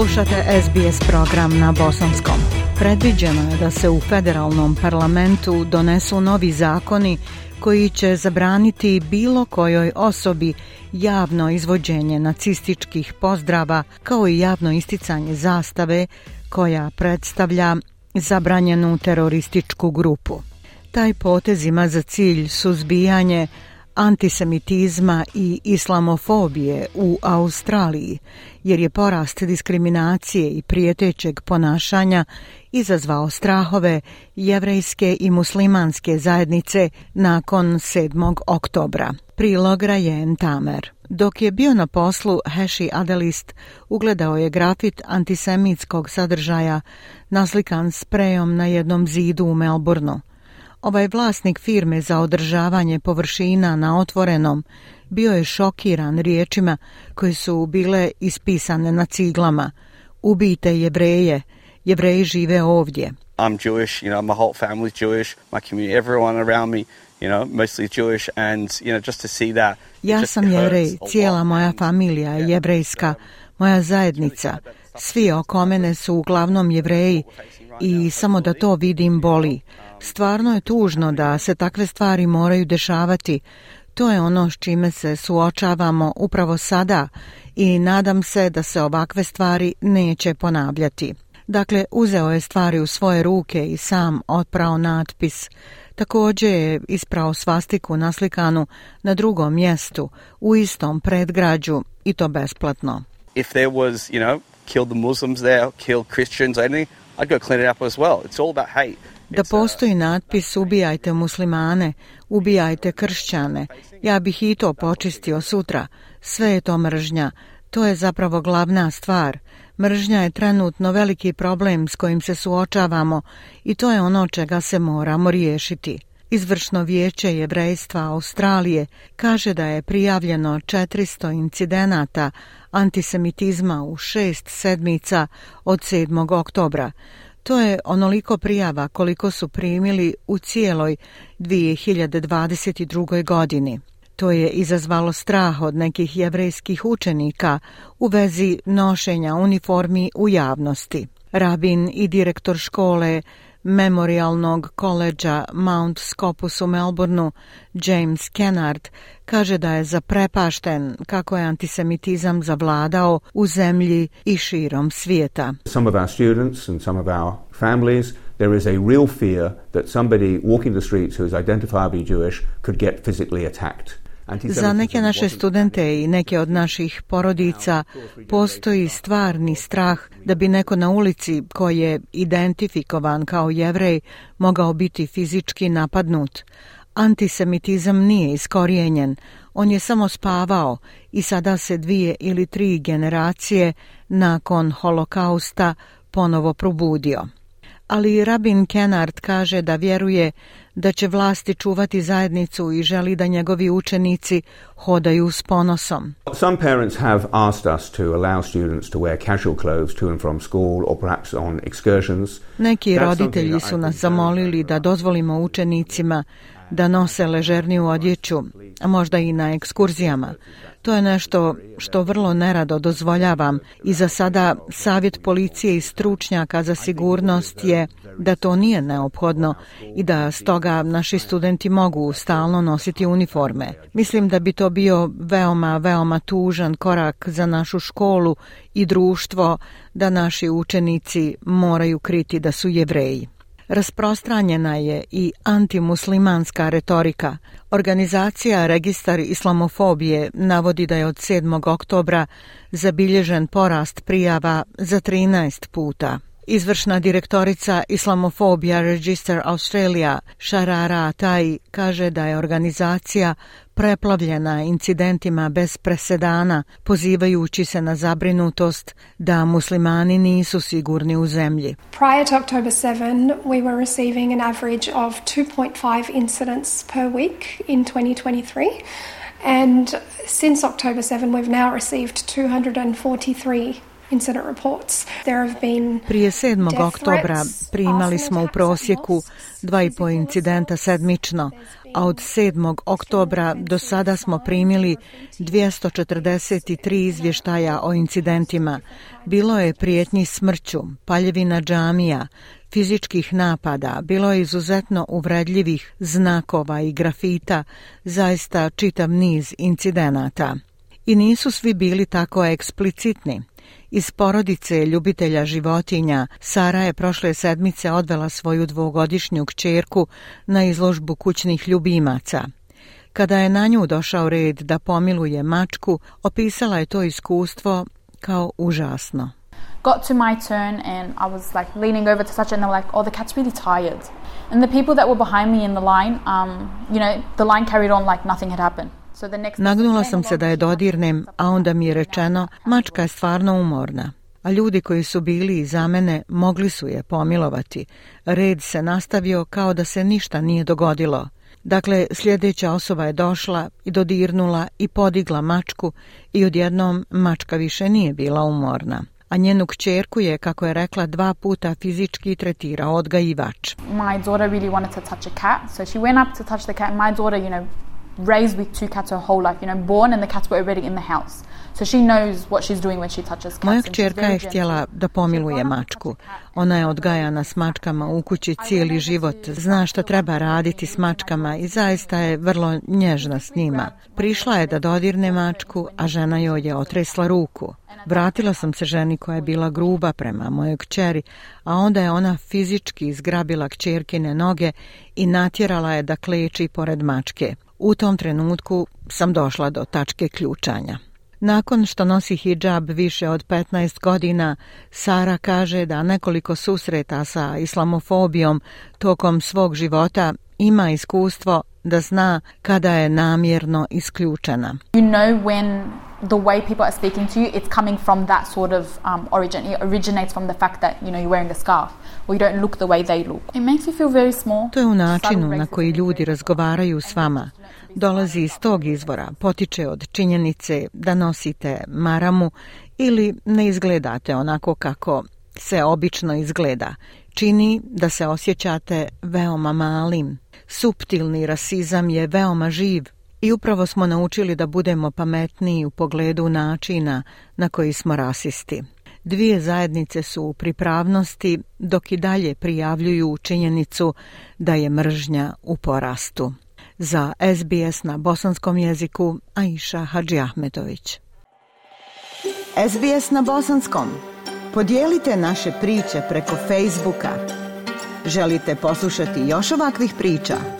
Slušate SBS program na bosanskom. Predviđeno je da se u federalnom parlamentu donesu novi zakoni koji će zabraniti bilo kojoj osobi javno izvođenje nacističkih pozdrava kao i javno isticanje zastave koja predstavlja zabranjenu terorističku grupu. Taj potez ima za cilj suzbijanje antisemitizma i islamofobije u Australiji, jer je porast diskriminacije i prijetećeg ponašanja izazvao strahove jevrejske i muslimanske zajednice nakon 7. oktobra. Prilog Rajen Tamer. Dok je bio na poslu, Heši Adelist ugledao je grafit antisemitskog sadržaja naslikan sprejom na jednom zidu u Melbourneu. Ovaj vlasnik firme za održavanje površina na otvorenom bio je šokiran riječima koje su bile ispisane na ciglama. Ubijte jevreje, jevreji žive ovdje. I'm Jewish, you know, my whole family's Jewish, my community, everyone around me, you know, mostly Jewish and, you know, just to see that. Ja sam jevrej, cijela moja familija je jevrejska, moja zajednica, svi oko mene su uglavnom jevreji i samo da to vidim boli. Stvarno je tužno da se takve stvari moraju dešavati. To je ono s čime se suočavamo upravo sada i nadam se da se ovakve stvari neće ponavljati. Dakle, uzeo je stvari u svoje ruke i sam otprao natpis. Također je isprao svastiku naslikanu na drugom mjestu, u istom predgrađu i to besplatno. If there was, you know, kill the Muslims there, kill Christians, anything, I'd go clean it up as well. It's all about hate da postoji natpis ubijajte muslimane, ubijajte kršćane. Ja bih i to počistio sutra. Sve je to mržnja. To je zapravo glavna stvar. Mržnja je trenutno veliki problem s kojim se suočavamo i to je ono čega se moramo riješiti. Izvršno vijeće jevrejstva Australije kaže da je prijavljeno 400 incidenata antisemitizma u šest sedmica od 7. oktobra, To je onoliko prijava koliko su primili u cijeloj 2022. godini. To je izazvalo strah od nekih jevrejskih učenika u vezi nošenja uniformi u javnosti. Rabin i direktor škole Memorialnog koleđa Mount Scopus u Melbourneu, James Kennard, kaže da je zaprepašten kako je antisemitizam zavladao u zemlji i širom svijeta. Some of our students and some of our families, there is a real fear that somebody walking the streets who is identifiably Jewish could get physically attacked. Za neke naše studente i neke od naših porodica postoji stvarni strah da bi neko na ulici koji je identifikovan kao jevrej mogao biti fizički napadnut. Antisemitizam nije iskorijenjen, on je samo spavao i sada se dvije ili tri generacije nakon holokausta ponovo probudio ali rabin Kenard kaže da vjeruje da će vlasti čuvati zajednicu i želi da njegovi učenici hodaju s ponosom. Some parents have asked us to allow students to wear casual clothes to and from school or perhaps on excursions. Neki roditelji su nas zamolili da dozvolimo učenicima da nose ležerniju odjeću, a možda i na ekskurzijama. To je nešto što vrlo nerado dozvoljavam i za sada savjet policije i stručnjaka za sigurnost je da to nije neophodno i da stoga naši studenti mogu stalno nositi uniforme. Mislim da bi to bio veoma, veoma tužan korak za našu školu i društvo da naši učenici moraju kriti da su jevreji. Rasprostranjena je i antimuslimanska retorika. Organizacija Registar islamofobije navodi da je od 7. oktobra zabilježen porast prijava za 13 puta. Izvršna direktorica Islamofobia Register Australia Sharara Tai kaže da je organizacija preplavljena incidentima bez presedana, pozivajući se na zabrinutost da muslimani nisu sigurni u zemlji. Prior to October 7, we were receiving an average of 2.5 incidents per week in 2023. And since October 7, we've now received 243 Prije 7. oktobra primali smo u prosjeku 2,5 incidenta sedmično, a od 7. oktobra do sada smo primili 243 izvještaja o incidentima. Bilo je prijetnji smrću, paljevina džamija, fizičkih napada, bilo je izuzetno uvredljivih znakova i grafita, zaista čitav niz incidenata. I nisu svi bili tako eksplicitni. Iz porodice ljubitelja životinja, Sara je prošle sedmice odvela svoju dvogodišnju kćerku na izložbu kućnih ljubimaca. Kada je na nju došao red da pomiluje mačku, opisala je to iskustvo kao užasno. Got to my turn and I was like leaning over to such and they're like, oh, the cat's really tired. And the people that were behind me in the line, um, you know, the line carried on like nothing had happened. Nagnula sam se da je dodirnem, a onda mi je rečeno, mačka je stvarno umorna. A ljudi koji su bili iza mene mogli su je pomilovati. Red se nastavio kao da se ništa nije dogodilo. Dakle, sljedeća osoba je došla i dodirnula i podigla mačku i odjednom mačka više nije bila umorna a njenu kćerku je, kako je rekla, dva puta fizički tretirao odgajivač. My daughter really wanted to touch a cat, so she went up to touch the cat. My daughter, you know, raised with two cats her whole life, you know, born and the cats were already in the house. So she knows what she's doing when she touches cats. Moja kćerka je htjela da pomiluje mačku. Ona je odgajana s mačkama u kući cijeli život. Zna šta treba raditi s mačkama i zaista je vrlo nježna s njima. Prišla je da dodirne mačku, a žena joj je otresla ruku. Vratila sam se ženi koja je bila gruba prema mojoj kćeri, a onda je ona fizički izgrabila kćerkine noge i natjerala je da kleči pored mačke. U tom trenutku sam došla do tačke ključanja. Nakon što nosi hijab više od 15 godina, Sara kaže da nekoliko susreta sa islamofobijom tokom svog života ima iskustvo da zna kada je namjerno isključena. You know when the way people are speaking to you, it's coming from that sort of um, origin. It originates from the fact that, you know, you're wearing a scarf. Or you don't look the way they look. It makes you feel very small. To je u načinu na koji ljudi razgovaraju s vama. Dolazi iz tog izvora, potiče od činjenice da nosite maramu ili ne izgledate onako kako se obično izgleda. Čini da se osjećate veoma malim. Suptilni rasizam je veoma živ I upravo smo naučili da budemo pametniji u pogledu načina na koji smo rasisti. Dvije zajednice su u pripravnosti dok i dalje prijavljuju činjenicu da je mržnja u porastu. Za SBS na bosanskom jeziku Aisha Hadži Ahmetović. SBS na bosanskom. Podijelite naše priče preko Facebooka. Želite poslušati još ovakvih priča? Želite poslušati još ovakvih priča?